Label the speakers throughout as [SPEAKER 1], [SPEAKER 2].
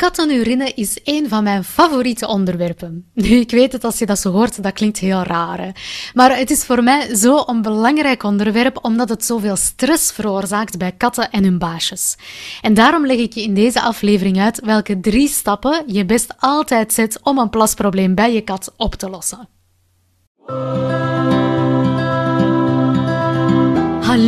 [SPEAKER 1] Kattenurine is een van mijn favoriete onderwerpen. Nu, ik weet het als je dat zo hoort, dat klinkt heel raar. Maar het is voor mij zo een belangrijk onderwerp omdat het zoveel stress veroorzaakt bij katten en hun baasjes. En daarom leg ik je in deze aflevering uit welke drie stappen je best altijd zet om een plasprobleem bij je kat op te lossen.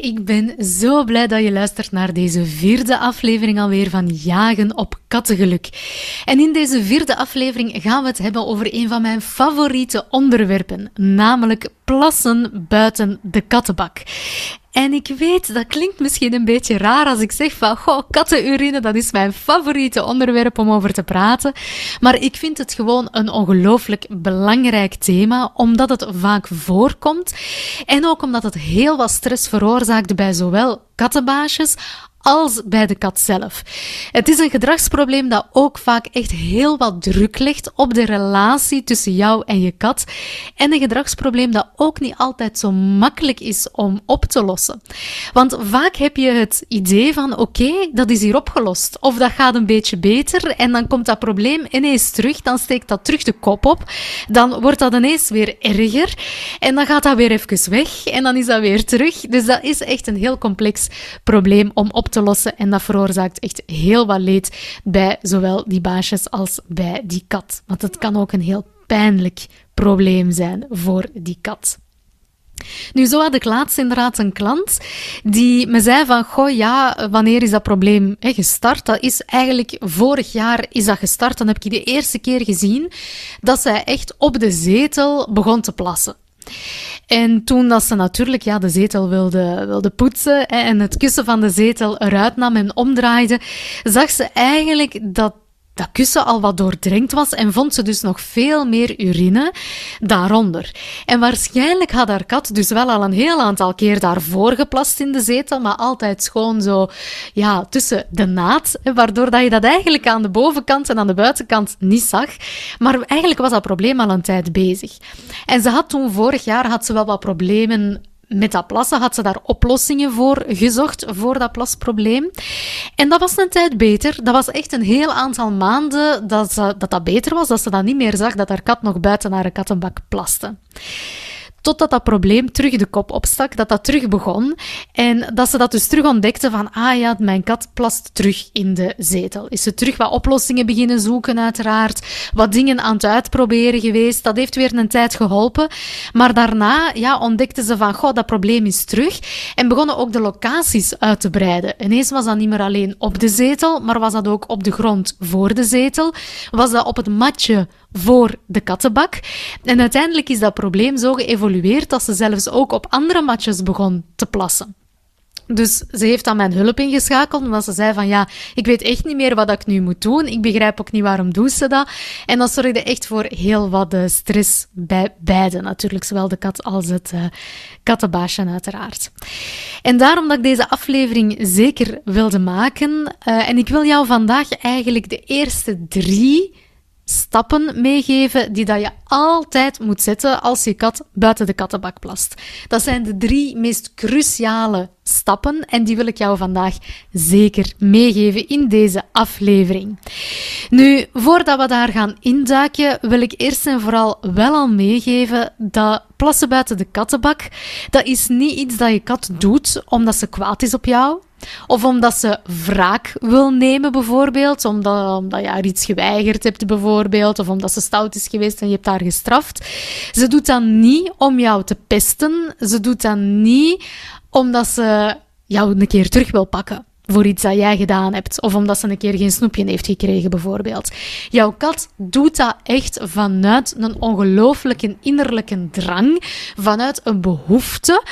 [SPEAKER 1] Ik ben zo blij dat je luistert naar deze vierde aflevering alweer van Jagen op Kattengeluk. En in deze vierde aflevering gaan we het hebben over een van mijn favoriete onderwerpen, namelijk plassen buiten de kattenbak. En ik weet, dat klinkt misschien een beetje raar als ik zeg van, goh, kattenurine, dat is mijn favoriete onderwerp om over te praten. Maar ik vind het gewoon een ongelooflijk belangrijk thema, omdat het vaak voorkomt. En ook omdat het heel wat stress veroorzaakt bij zowel kattenbaasjes als bij de kat zelf. Het is een gedragsprobleem dat ook vaak echt heel wat druk legt op de relatie tussen jou en je kat. En een gedragsprobleem dat ook niet altijd zo makkelijk is om op te lossen. Want vaak heb je het idee van oké, dat is hier opgelost. Of dat gaat een beetje beter en dan komt dat probleem ineens terug. Dan steekt dat terug de kop op. Dan wordt dat ineens weer erger. En dan gaat dat weer even weg en dan is dat weer terug. Dus dat is echt een heel complex probleem om op te lossen. En dat veroorzaakt echt heel wat leed bij zowel die baasjes als bij die kat. Want het kan ook een heel pijnlijk probleem zijn voor die kat. Nu, zo had ik laatst inderdaad een klant die me zei van, goh, ja, wanneer is dat probleem gestart? Dat is eigenlijk, vorig jaar is dat gestart. Dan heb ik de eerste keer gezien dat zij echt op de zetel begon te plassen. En toen dat ze natuurlijk ja, de zetel wilde, wilde poetsen en het kussen van de zetel eruit nam en omdraaide, zag ze eigenlijk dat dat kussen al wat doordrenkt was en vond ze dus nog veel meer urine daaronder. En waarschijnlijk had haar kat dus wel al een heel aantal keer daarvoor geplast in de zetel, maar altijd schoon zo, ja, tussen de naad, waardoor dat je dat eigenlijk aan de bovenkant en aan de buitenkant niet zag. Maar eigenlijk was dat probleem al een tijd bezig. En ze had toen vorig jaar had ze wel wat problemen met dat plassen had ze daar oplossingen voor gezocht, voor dat plasprobleem. En dat was een tijd beter. Dat was echt een heel aantal maanden dat, ze, dat dat beter was, dat ze dan niet meer zag dat haar kat nog buiten haar kattenbak plaste. Totdat dat probleem terug de kop opstak, dat dat terug begon. En dat ze dat dus terug ontdekte van, ah ja, mijn kat plast terug in de zetel. Is ze terug wat oplossingen beginnen zoeken, uiteraard. Wat dingen aan het uitproberen geweest. Dat heeft weer een tijd geholpen. Maar daarna, ja, ontdekte ze van, goh, dat probleem is terug. En begonnen ook de locaties uit te breiden. Ineens was dat niet meer alleen op de zetel, maar was dat ook op de grond voor de zetel. Was dat op het matje voor de kattenbak. En uiteindelijk is dat probleem zo geëvolueerd dat ze zelfs ook op andere matjes begon te plassen. Dus ze heeft dan mijn hulp ingeschakeld, omdat ze zei van ja, ik weet echt niet meer wat ik nu moet doen. Ik begrijp ook niet waarom doet ze dat. En dat zorgde echt voor heel wat uh, stress bij beide natuurlijk, zowel de kat als het uh, kattenbaasje uiteraard. En daarom dat ik deze aflevering zeker wilde maken. Uh, en ik wil jou vandaag eigenlijk de eerste drie stappen meegeven die dat je altijd moet zetten als je kat buiten de kattenbak plast. Dat zijn de drie meest cruciale stappen en die wil ik jou vandaag zeker meegeven in deze aflevering. Nu, voordat we daar gaan induiken, wil ik eerst en vooral wel al meegeven dat plassen buiten de kattenbak, dat is niet iets dat je kat doet omdat ze kwaad is op jou of omdat ze wraak wil nemen, bijvoorbeeld, omdat, omdat je haar iets geweigerd hebt, bijvoorbeeld, of omdat ze stout is geweest en je hebt haar gestraft. Ze doet dat niet om jou te pesten, ze doet dat niet omdat ze jou een keer terug wil pakken voor iets dat jij gedaan hebt. Of omdat ze een keer geen snoepje heeft gekregen, bijvoorbeeld. Jouw kat doet dat echt vanuit een ongelooflijke innerlijke drang, vanuit een behoefte.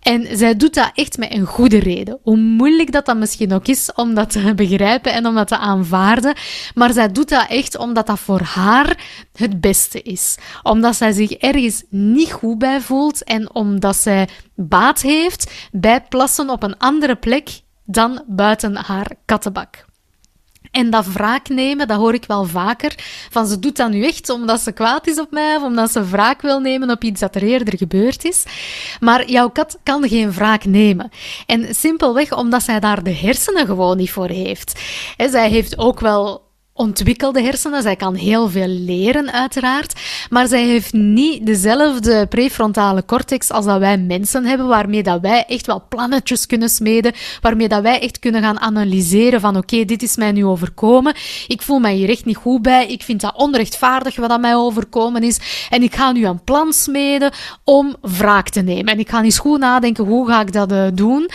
[SPEAKER 1] En zij doet dat echt met een goede reden. Hoe moeilijk dat dat misschien ook is om dat te begrijpen en om dat te aanvaarden. Maar zij doet dat echt omdat dat voor haar het beste is. Omdat zij zich ergens niet goed bij voelt en omdat zij baat heeft bij plassen op een andere plek dan buiten haar kattenbak. En dat wraak nemen, dat hoor ik wel vaker. Van ze doet dat nu echt omdat ze kwaad is op mij of omdat ze wraak wil nemen op iets dat er eerder gebeurd is. Maar jouw kat kan geen wraak nemen. En simpelweg omdat zij daar de hersenen gewoon niet voor heeft. zij heeft ook wel ontwikkelde hersenen. Zij kan heel veel leren, uiteraard. Maar zij heeft niet dezelfde prefrontale cortex als dat wij mensen hebben, waarmee dat wij echt wel plannetjes kunnen smeden, waarmee dat wij echt kunnen gaan analyseren van oké, dit is mij nu overkomen. Ik voel mij hier echt niet goed bij. Ik vind dat onrechtvaardig wat dat mij overkomen is. En ik ga nu een plan smeden om wraak te nemen. En ik ga eens goed nadenken, hoe ga ik dat uh, doen?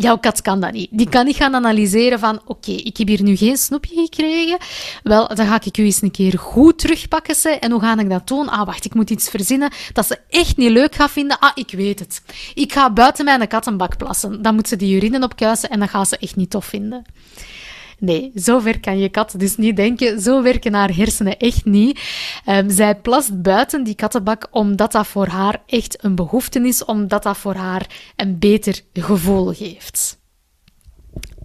[SPEAKER 1] Jouw kat kan dat niet. Die kan niet gaan analyseren van, oké, ik heb hier nu geen snoepje gekregen. Wel, dan ga ik u eens een keer goed terugpakken. Ze. En hoe ga ik dat doen? Ah, wacht, ik moet iets verzinnen dat ze echt niet leuk gaat vinden. Ah, ik weet het. Ik ga buiten mijn kattenbak plassen. Dan moet ze die urine opkuisen en dat gaat ze echt niet tof vinden. Nee, zo ver kan je kat dus niet denken. Zo werken haar hersenen echt niet. Um, zij plast buiten die kattenbak omdat dat voor haar echt een behoefte is, omdat dat voor haar een beter gevoel geeft.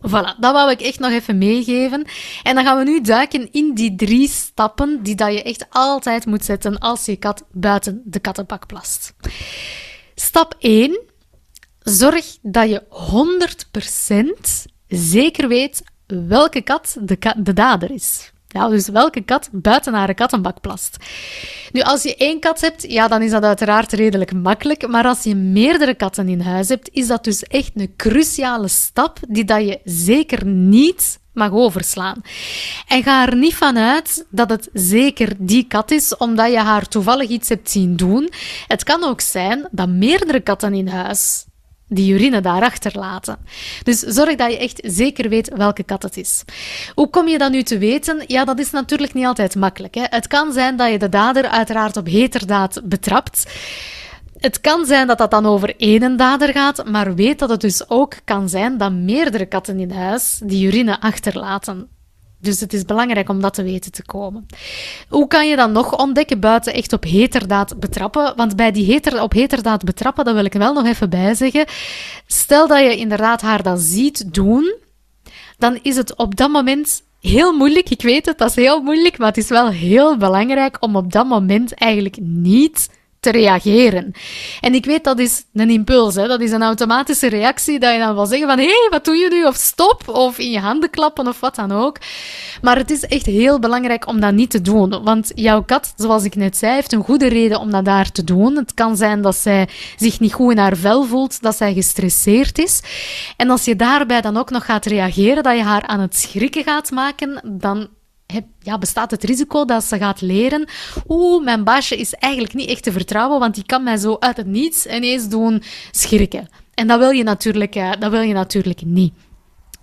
[SPEAKER 1] Voilà, dat wou ik echt nog even meegeven. En dan gaan we nu duiken in die drie stappen die dat je echt altijd moet zetten als je kat buiten de kattenbak plast. Stap 1. Zorg dat je 100% zeker weet welke kat de, de dader is. Ja, dus welke kat buiten haar kattenbak plast. Nu, als je één kat hebt, ja, dan is dat uiteraard redelijk makkelijk. Maar als je meerdere katten in huis hebt, is dat dus echt een cruciale stap die dat je zeker niet mag overslaan. En ga er niet van uit dat het zeker die kat is, omdat je haar toevallig iets hebt zien doen. Het kan ook zijn dat meerdere katten in huis die urine daarachter laten. Dus zorg dat je echt zeker weet welke kat het is. Hoe kom je dat nu te weten? Ja, dat is natuurlijk niet altijd makkelijk. Hè? Het kan zijn dat je de dader uiteraard op heterdaad betrapt. Het kan zijn dat dat dan over één dader gaat, maar weet dat het dus ook kan zijn dat meerdere katten in huis die urine achterlaten. Dus het is belangrijk om dat te weten te komen. Hoe kan je dan nog ontdekken buiten echt op heterdaad betrappen? Want bij die heter, op heterdaad betrappen, dat wil ik wel nog even bijzeggen. Stel dat je inderdaad haar dat ziet doen, dan is het op dat moment heel moeilijk. Ik weet het, dat is heel moeilijk, maar het is wel heel belangrijk om op dat moment eigenlijk niet te reageren. En ik weet dat is een impuls, hè? dat is een automatische reactie dat je dan wil zeggen van hé, hey, wat doe je nu? Of stop, of in je handen klappen of wat dan ook. Maar het is echt heel belangrijk om dat niet te doen, want jouw kat, zoals ik net zei, heeft een goede reden om dat daar te doen. Het kan zijn dat zij zich niet goed in haar vel voelt, dat zij gestresseerd is. En als je daarbij dan ook nog gaat reageren, dat je haar aan het schrikken gaat maken, dan ja, bestaat het risico dat ze gaat leren. Oeh, mijn baasje is eigenlijk niet echt te vertrouwen, want die kan mij zo uit het niets ineens doen schrikken. En dat wil je natuurlijk, eh, dat wil je natuurlijk niet.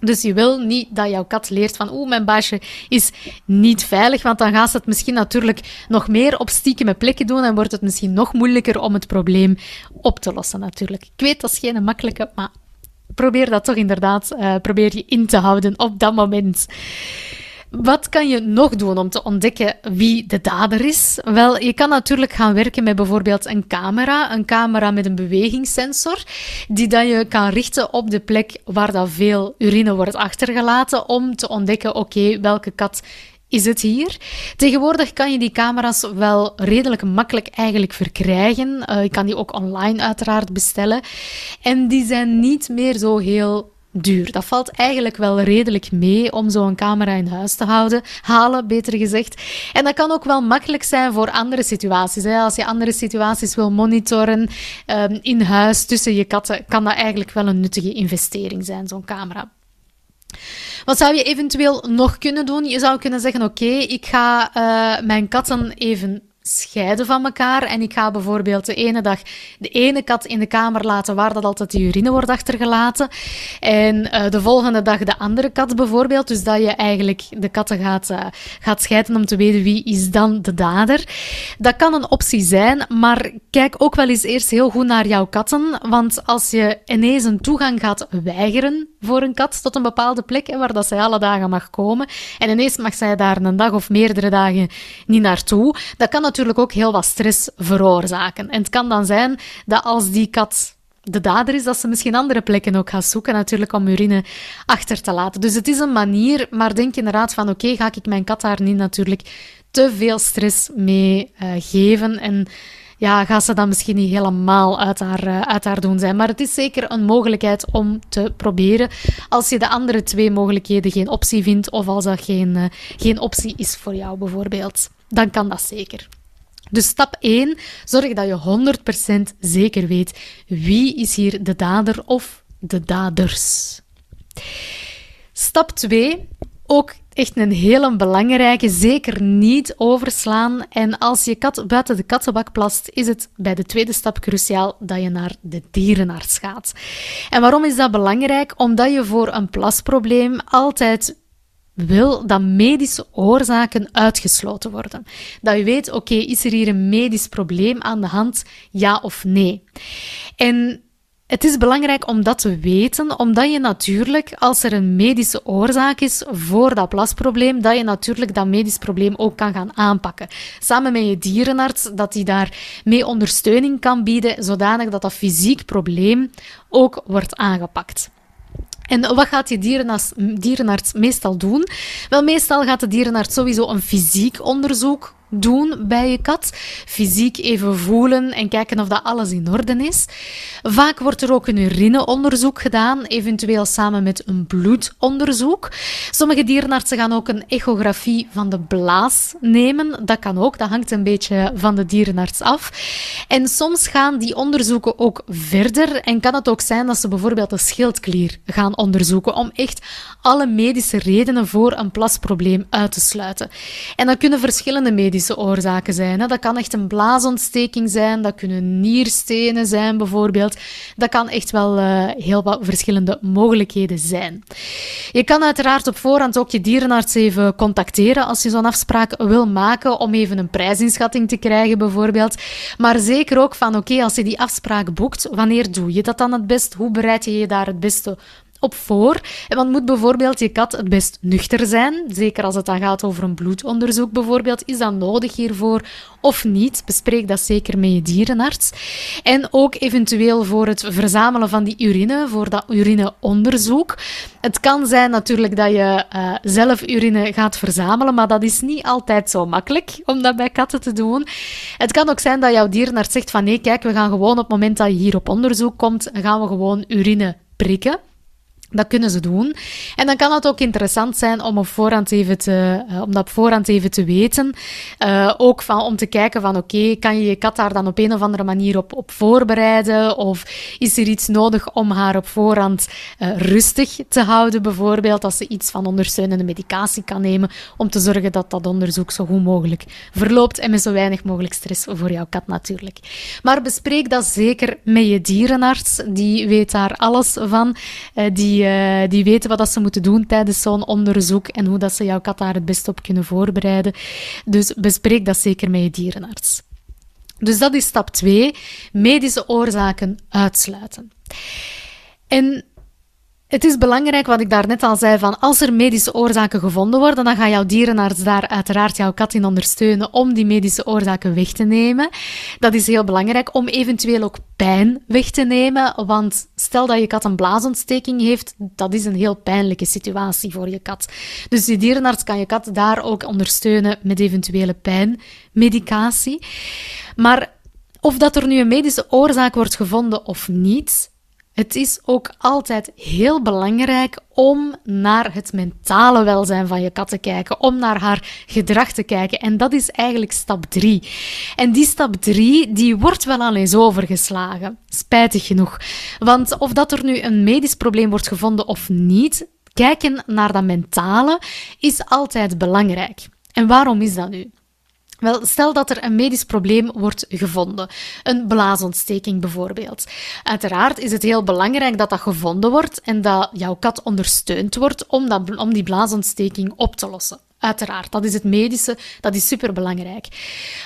[SPEAKER 1] Dus je wil niet dat jouw kat leert van oeh, mijn baasje is niet veilig, want dan gaat ze het misschien natuurlijk nog meer op stiekeme plekken doen en wordt het misschien nog moeilijker om het probleem op te lossen natuurlijk. Ik weet, dat is geen makkelijke, maar probeer dat toch inderdaad, uh, probeer je in te houden op dat moment. Wat kan je nog doen om te ontdekken wie de dader is? Wel, je kan natuurlijk gaan werken met bijvoorbeeld een camera, een camera met een bewegingssensor, die dan je kan richten op de plek waar dat veel urine wordt achtergelaten, om te ontdekken, oké, welke kat is het hier. Tegenwoordig kan je die camera's wel redelijk makkelijk eigenlijk verkrijgen. Uh, je kan die ook online uiteraard bestellen. En die zijn niet meer zo heel duur. Dat valt eigenlijk wel redelijk mee om zo'n camera in huis te houden, halen, beter gezegd. En dat kan ook wel makkelijk zijn voor andere situaties. Hè. Als je andere situaties wil monitoren um, in huis tussen je katten, kan dat eigenlijk wel een nuttige investering zijn, zo'n camera. Wat zou je eventueel nog kunnen doen? Je zou kunnen zeggen: Oké, ik ga uh, mijn katten even scheiden van elkaar. En ik ga bijvoorbeeld de ene dag de ene kat in de kamer laten waar dat altijd de urine wordt achtergelaten. En uh, de volgende dag de andere kat bijvoorbeeld. Dus dat je eigenlijk de katten gaat, uh, gaat scheiden om te weten wie is dan de dader. Dat kan een optie zijn, maar kijk ook wel eens eerst heel goed naar jouw katten. Want als je ineens een toegang gaat weigeren voor een kat tot een bepaalde plek waar dat zij alle dagen mag komen. En ineens mag zij daar een dag of meerdere dagen niet naartoe. Dat kan natuurlijk ook heel wat stress veroorzaken. En het kan dan zijn dat als die kat de dader is, dat ze misschien andere plekken ook gaat zoeken, natuurlijk om urine achter te laten. Dus het is een manier, maar denk inderdaad van oké, ga ik mijn kat daar niet natuurlijk te veel stress mee uh, geven en ja, gaat ze dan misschien niet helemaal uit haar, uh, uit haar doen zijn. Maar het is zeker een mogelijkheid om te proberen. Als je de andere twee mogelijkheden geen optie vindt, of als dat geen, uh, geen optie is voor jou bijvoorbeeld, dan kan dat zeker. Dus stap 1, zorg dat je 100% zeker weet wie is hier de dader of de daders. Stap 2, ook echt een hele belangrijke, zeker niet overslaan. En als je kat buiten de kattenbak plast, is het bij de tweede stap cruciaal dat je naar de dierenarts gaat. En waarom is dat belangrijk? Omdat je voor een plasprobleem altijd wil dat medische oorzaken uitgesloten worden. Dat je weet, oké, is er hier een medisch probleem aan de hand, ja of nee? En het is belangrijk om dat te weten, omdat je natuurlijk, als er een medische oorzaak is voor dat plasprobleem, dat je natuurlijk dat medisch probleem ook kan gaan aanpakken. Samen met je dierenarts, dat die daar mee ondersteuning kan bieden, zodanig dat dat fysiek probleem ook wordt aangepakt. En wat gaat die dierenarts, dierenarts meestal doen? Wel, meestal gaat de dierenarts sowieso een fysiek onderzoek doen bij je kat. Fysiek even voelen en kijken of dat alles in orde is. Vaak wordt er ook een urineonderzoek gedaan, eventueel samen met een bloedonderzoek. Sommige dierenartsen gaan ook een echografie van de blaas nemen. Dat kan ook, dat hangt een beetje van de dierenarts af. En soms gaan die onderzoeken ook verder en kan het ook zijn dat ze bijvoorbeeld de schildklier gaan onderzoeken om echt alle medische redenen voor een plasprobleem uit te sluiten. En dat kunnen verschillende medische oorzaken zijn. Dat kan echt een blaasontsteking zijn, dat kunnen nierstenen zijn bijvoorbeeld. Dat kan echt wel uh, heel wat verschillende mogelijkheden zijn. Je kan uiteraard op voorhand ook je dierenarts even contacteren als je zo'n afspraak wil maken om even een prijsinschatting te krijgen bijvoorbeeld. Maar zeker ook van oké, als je die afspraak boekt, wanneer doe je dat dan het best? Hoe bereid je je daar het beste op voor. Want moet bijvoorbeeld je kat het best nuchter zijn. Zeker als het dan gaat over een bloedonderzoek bijvoorbeeld. Is dat nodig hiervoor of niet? Bespreek dat zeker met je dierenarts. En ook eventueel voor het verzamelen van die urine, voor dat urineonderzoek. Het kan zijn natuurlijk dat je uh, zelf urine gaat verzamelen, maar dat is niet altijd zo makkelijk om dat bij katten te doen. Het kan ook zijn dat jouw dierenarts zegt van nee, kijk, we gaan gewoon op het moment dat je hier op onderzoek komt, gaan we gewoon urine prikken. Dat kunnen ze doen. En dan kan het ook interessant zijn om, op voorhand even te, uh, om dat op voorhand even te weten. Uh, ook van, om te kijken van oké, kan je je kat daar dan op een of andere manier op, op voorbereiden? Of is er iets nodig om haar op voorhand uh, rustig te houden? Bijvoorbeeld als ze iets van ondersteunende medicatie kan nemen. Om te zorgen dat dat onderzoek zo goed mogelijk verloopt. En met zo weinig mogelijk stress voor jouw kat natuurlijk. Maar bespreek dat zeker met je dierenarts. Die weet daar alles van. die die, uh, die weten wat dat ze moeten doen tijdens zo'n onderzoek en hoe dat ze jouw kat daar het best op kunnen voorbereiden. Dus bespreek dat zeker met je dierenarts. Dus dat is stap 2, medische oorzaken uitsluiten. En het is belangrijk, wat ik daarnet al zei, van als er medische oorzaken gevonden worden, dan gaat jouw dierenarts daar uiteraard jouw kat in ondersteunen om die medische oorzaken weg te nemen. Dat is heel belangrijk om eventueel ook pijn weg te nemen, want stel dat je kat een blaasontsteking heeft, dat is een heel pijnlijke situatie voor je kat. Dus die dierenarts kan je kat daar ook ondersteunen met eventuele pijnmedicatie. Maar of dat er nu een medische oorzaak wordt gevonden of niet, het is ook altijd heel belangrijk om naar het mentale welzijn van je kat te kijken, om naar haar gedrag te kijken. En dat is eigenlijk stap 3. En die stap 3, die wordt wel al eens overgeslagen. Spijtig genoeg. Want of dat er nu een medisch probleem wordt gevonden of niet, kijken naar dat mentale is altijd belangrijk. En waarom is dat nu? Wel, stel dat er een medisch probleem wordt gevonden, een blaasontsteking bijvoorbeeld. Uiteraard is het heel belangrijk dat dat gevonden wordt en dat jouw kat ondersteund wordt om, dat, om die blaasontsteking op te lossen. Uiteraard, dat is het medische, dat is superbelangrijk.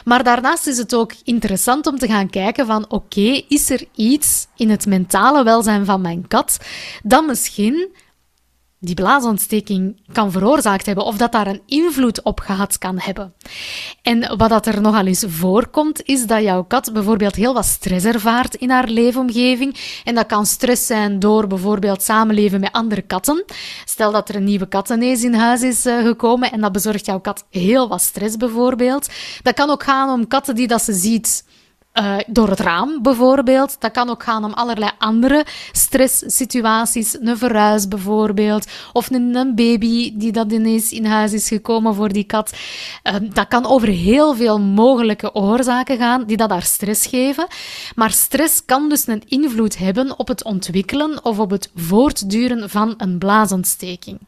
[SPEAKER 1] Maar daarnaast is het ook interessant om te gaan kijken van oké, is er iets in het mentale welzijn van mijn kat dat misschien die blaasontsteking kan veroorzaakt hebben of dat daar een invloed op gehad kan hebben. En wat dat er nogal eens voorkomt, is dat jouw kat bijvoorbeeld heel wat stress ervaart in haar leefomgeving. En dat kan stress zijn door bijvoorbeeld samenleven met andere katten. Stel dat er een nieuwe kattenees in huis is uh, gekomen en dat bezorgt jouw kat heel wat stress bijvoorbeeld. Dat kan ook gaan om katten die dat ze ziet uh, door het raam bijvoorbeeld. Dat kan ook gaan om allerlei andere stresssituaties. Een verhuis bijvoorbeeld. Of een, baby die dat ineens in huis is gekomen voor die kat. Uh, dat kan over heel veel mogelijke oorzaken gaan die dat daar stress geven. Maar stress kan dus een invloed hebben op het ontwikkelen of op het voortduren van een blaasontsteking.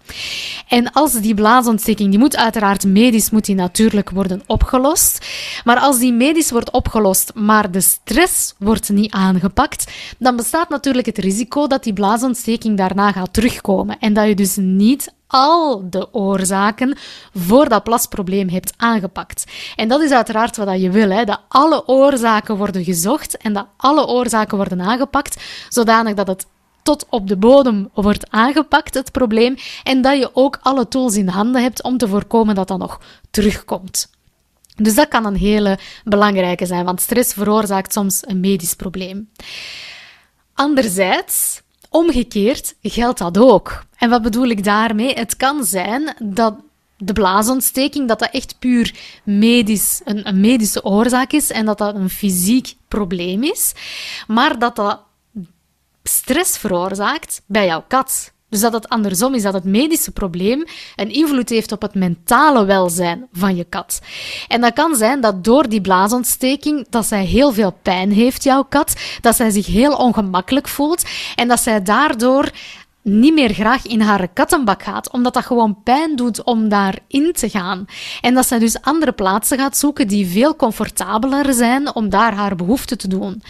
[SPEAKER 1] En als die blaasontsteking, die moet uiteraard medisch moet die natuurlijk worden opgelost. Maar als die medisch wordt opgelost, maar maar de stress wordt niet aangepakt, dan bestaat natuurlijk het risico dat die blaasontsteking daarna gaat terugkomen en dat je dus niet al de oorzaken voor dat plasprobleem hebt aangepakt. En dat is uiteraard wat je wil, hè? dat alle oorzaken worden gezocht en dat alle oorzaken worden aangepakt, zodanig dat het tot op de bodem wordt aangepakt, het probleem, en dat je ook alle tools in handen hebt om te voorkomen dat dat nog terugkomt. Dus dat kan een hele belangrijke zijn, want stress veroorzaakt soms een medisch probleem. Anderzijds, omgekeerd, geldt dat ook. En wat bedoel ik daarmee? Het kan zijn dat de blaasontsteking, dat dat echt puur medisch, een, een medische oorzaak is en dat dat een fysiek probleem is, maar dat dat stress veroorzaakt bij jouw kat. Dus dat het andersom is, dat het medische probleem een invloed heeft op het mentale welzijn van je kat. En dat kan zijn dat door die blaasontsteking, dat zij heel veel pijn heeft, jouw kat, dat zij zich heel ongemakkelijk voelt en dat zij daardoor niet meer graag in haar kattenbak gaat, omdat dat gewoon pijn doet om daarin te gaan. En dat zij dus andere plaatsen gaat zoeken die veel comfortabeler zijn om daar haar behoefte te doen.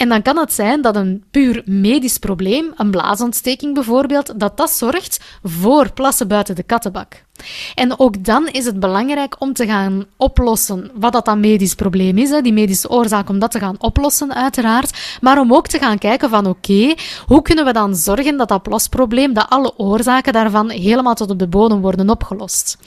[SPEAKER 1] En dan kan het zijn dat een puur medisch probleem, een blaasontsteking bijvoorbeeld, dat dat zorgt voor plassen buiten de kattenbak. En ook dan is het belangrijk om te gaan oplossen wat dat medisch probleem is, die medische oorzaak, om dat te gaan oplossen uiteraard, maar om ook te gaan kijken van oké, hoe kunnen we dan zorgen dat dat plasprobleem, dat alle oorzaken daarvan helemaal tot op de bodem worden opgelost.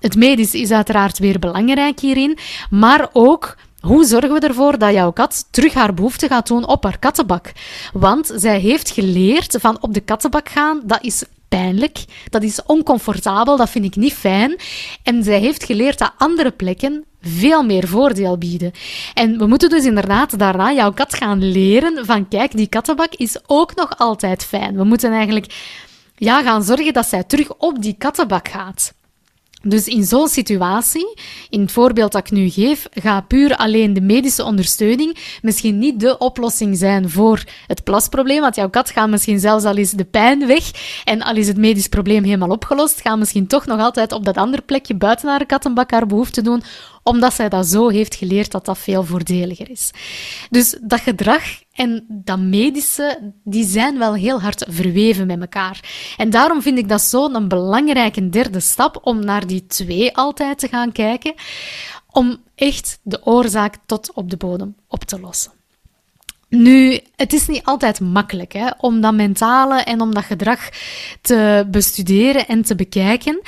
[SPEAKER 1] Het medisch is uiteraard weer belangrijk hierin, maar ook hoe zorgen we ervoor dat jouw kat terug haar behoefte gaat doen op haar kattenbak? Want zij heeft geleerd van op de kattenbak gaan, dat is pijnlijk, dat is oncomfortabel, dat vind ik niet fijn. En zij heeft geleerd dat andere plekken veel meer voordeel bieden. En we moeten dus inderdaad daarna jouw kat gaan leren van kijk, die kattenbak is ook nog altijd fijn. We moeten eigenlijk ja, gaan zorgen dat zij terug op die kattenbak gaat. Dus in zo'n situatie, in het voorbeeld dat ik nu geef, gaat puur alleen de medische ondersteuning misschien niet de oplossing zijn voor het plasprobleem. Want jouw kat gaat misschien zelfs al is de pijn weg en al is het medisch probleem helemaal opgelost, gaat misschien toch nog altijd op dat andere plekje buiten haar kattenbak haar behoefte doen, omdat zij dat zo heeft geleerd dat dat veel voordeliger is. Dus dat gedrag en dat medische, die zijn wel heel hard verweven met elkaar. En daarom vind ik dat zo'n belangrijke derde stap om naar die twee altijd te gaan kijken, om echt de oorzaak tot op de bodem op te lossen. Nu, het is niet altijd makkelijk hè, om dat mentale en om dat gedrag te bestuderen en te bekijken.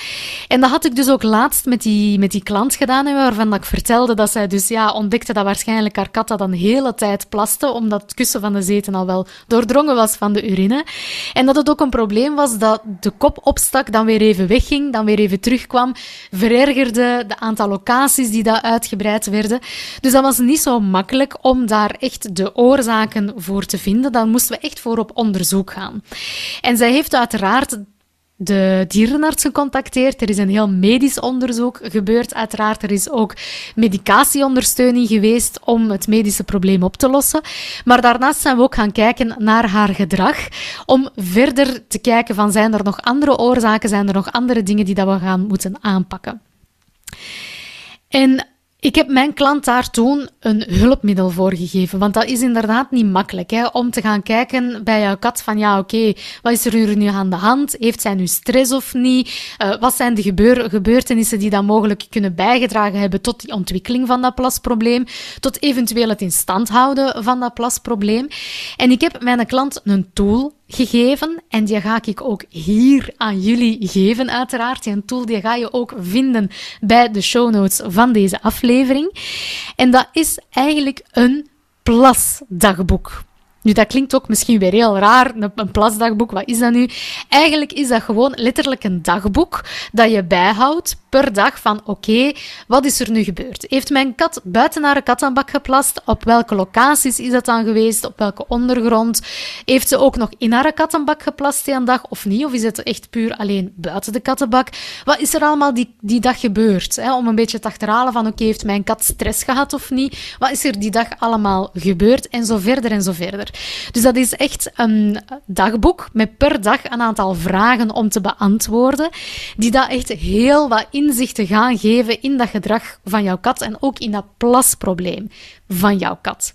[SPEAKER 1] En dat had ik dus ook laatst met die, met die klant gedaan, waarvan dat ik vertelde dat zij dus ja, ontdekte dat waarschijnlijk haar kat dat hele tijd plaste, omdat het kussen van de zeten al wel doordrongen was van de urine. En dat het ook een probleem was dat de kop opstak, dan weer even wegging, dan weer even terugkwam, verergerde de aantal locaties die daar uitgebreid werden. Dus dat was niet zo makkelijk om daar echt de oorzaak voor te vinden. Dan moesten we echt voor op onderzoek gaan. En zij heeft uiteraard de dierenarts gecontacteerd. Er is een heel medisch onderzoek gebeurd. Uiteraard, er is ook medicatieondersteuning geweest om het medische probleem op te lossen. Maar daarnaast zijn we ook gaan kijken naar haar gedrag, om verder te kijken van zijn er nog andere oorzaken, zijn er nog andere dingen die dat we gaan moeten aanpakken. En ik heb mijn klant daar toen een hulpmiddel voor gegeven, want dat is inderdaad niet makkelijk hè, om te gaan kijken bij jouw kat van ja, oké, wat is er nu aan de hand? Heeft zij nu stress of niet? Uh, wat zijn de gebeur gebeurtenissen die dan mogelijk kunnen bijgedragen hebben tot die ontwikkeling van dat plasprobleem, tot eventueel het in stand houden van dat plasprobleem? En ik heb mijn klant een tool gegeven en die ga ik ook hier aan jullie geven, uiteraard. Die tool die ga je ook vinden bij de show notes van deze aflevering. En dat is eigenlijk een plasdagboek. Nu, dat klinkt ook misschien weer heel raar, een plasdagboek, wat is dat nu? Eigenlijk is dat gewoon letterlijk een dagboek dat je bijhoudt per dag van oké, wat is er nu gebeurd? Heeft mijn kat buiten haar kattenbak geplast? Op welke locaties is dat dan geweest? Op welke ondergrond? Heeft ze ook nog in haar kattenbak geplast die dag of niet? Of is het echt puur alleen buiten de kattenbak? Wat is er allemaal die, die dag gebeurd? Hè? Om een beetje te achterhalen van oké, heeft mijn kat stress gehad of niet? Wat is er die dag allemaal gebeurd? En zo verder en zo verder. Dus dat is echt een dagboek met per dag een aantal vragen om te beantwoorden, die dat echt heel wat inzichten gaan geven in dat gedrag van jouw kat en ook in dat plasprobleem van jouw kat.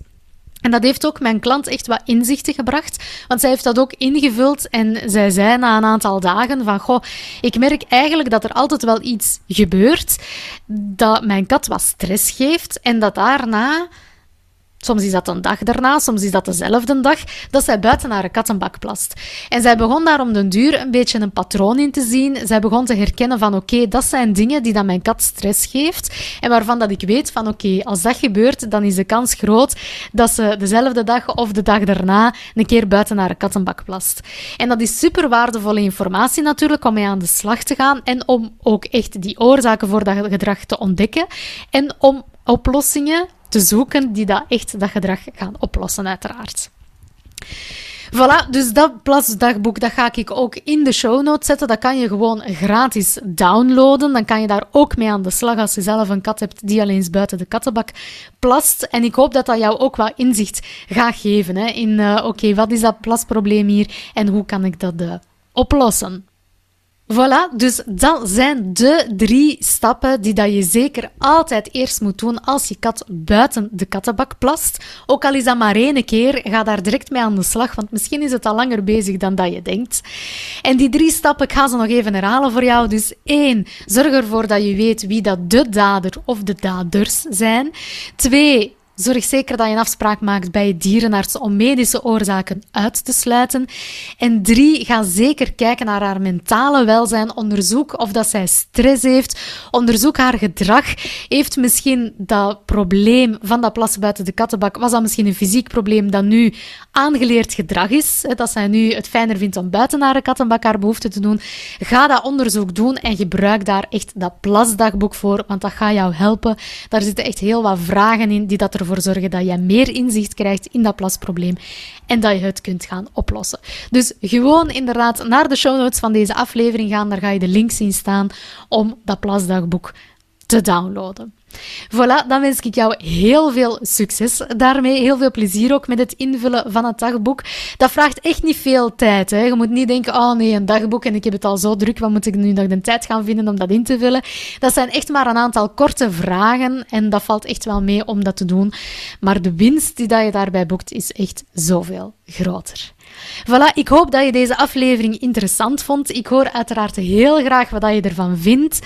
[SPEAKER 1] En dat heeft ook mijn klant echt wat inzichten gebracht, want zij heeft dat ook ingevuld en zij zei na een aantal dagen van, goh, ik merk eigenlijk dat er altijd wel iets gebeurt dat mijn kat wat stress geeft en dat daarna Soms is dat een dag daarna, soms is dat dezelfde dag, dat zij buiten haar kattenbak plast. En zij begon daar om den duur een beetje een patroon in te zien. Zij begon te herkennen van oké, dat zijn dingen die dan mijn kat stress geeft. En waarvan dat ik weet van oké, als dat gebeurt, dan is de kans groot dat ze dezelfde dag of de dag daarna een keer buiten haar kattenbak plast. En dat is super waardevolle informatie natuurlijk om mee aan de slag te gaan en om ook echt die oorzaken voor dat gedrag te ontdekken en om oplossingen te zoeken die dat echt dat gedrag gaan oplossen, uiteraard. Voilà, dus dat plasdagboek dat ga ik ook in de show notes zetten. Dat kan je gewoon gratis downloaden. Dan kan je daar ook mee aan de slag als je zelf een kat hebt die alleen eens buiten de kattenbak plast. En ik hoop dat dat jou ook wat inzicht gaat geven hè, in, uh, oké, wat is dat plasprobleem hier en hoe kan ik dat uh, oplossen? Voilà, dus dat zijn de drie stappen die dat je zeker altijd eerst moet doen als je kat buiten de kattenbak plast. Ook al is dat maar één keer, ga daar direct mee aan de slag, want misschien is het al langer bezig dan dat je denkt. En die drie stappen, ik ga ze nog even herhalen voor jou. Dus één, zorg ervoor dat je weet wie dat de dader of de daders zijn. Twee, Zorg zeker dat je een afspraak maakt bij je dierenarts om medische oorzaken uit te sluiten. En drie, ga zeker kijken naar haar mentale welzijn. Onderzoek of dat zij stress heeft. Onderzoek haar gedrag. Heeft misschien dat probleem van dat plassen buiten de kattenbak, was dat misschien een fysiek probleem dat nu aangeleerd gedrag is? Dat zij nu het fijner vindt om buiten haar kattenbak haar behoefte te doen. Ga dat onderzoek doen en gebruik daar echt dat plasdagboek voor, want dat gaat jou helpen. Daar zitten echt heel wat vragen in die dat ervoor zorgen dat je meer inzicht krijgt in dat plasprobleem en dat je het kunt gaan oplossen. Dus gewoon inderdaad naar de show notes van deze aflevering gaan, daar ga je de link zien staan om dat plasdagboek te downloaden. Voilà, dan wens ik jou heel veel succes daarmee. Heel veel plezier ook met het invullen van het dagboek. Dat vraagt echt niet veel tijd. Hè. Je moet niet denken, oh nee, een dagboek en ik heb het al zo druk, wat moet ik nu nog de tijd gaan vinden om dat in te vullen? Dat zijn echt maar een aantal korte vragen en dat valt echt wel mee om dat te doen. Maar de winst die dat je daarbij boekt is echt zoveel groter. Voilà, ik hoop dat je deze aflevering interessant vond. Ik hoor uiteraard heel graag wat je ervan vindt.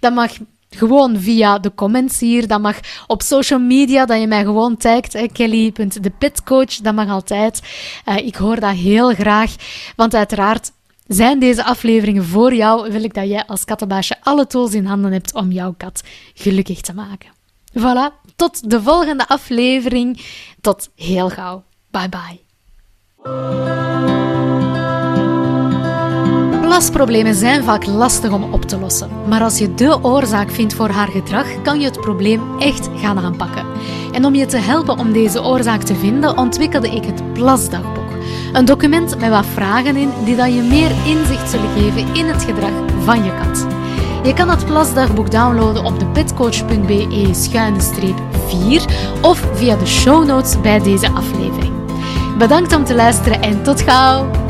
[SPEAKER 1] Dat mag gewoon via de comments hier. Dat mag op social media, dat je mij gewoon tagt. Kelly.depitcoach, dat mag altijd. Uh, ik hoor dat heel graag. Want uiteraard zijn deze afleveringen voor jou. Wil ik dat jij als kattenbaasje alle tools in handen hebt om jouw kat gelukkig te maken. Voilà, tot de volgende aflevering. Tot heel gauw. Bye bye. Plasproblemen zijn vaak lastig om op te lossen. Maar als je de oorzaak vindt voor haar gedrag, kan je het probleem echt gaan aanpakken. En om je te helpen om deze oorzaak te vinden, ontwikkelde ik het Plasdagboek. Een document met wat vragen in die dan je meer inzicht zullen geven in het gedrag van je kat. Je kan het plasdagboek downloaden op de petcoach.be-4 of via de show notes bij deze aflevering. Bedankt om te luisteren en tot gauw!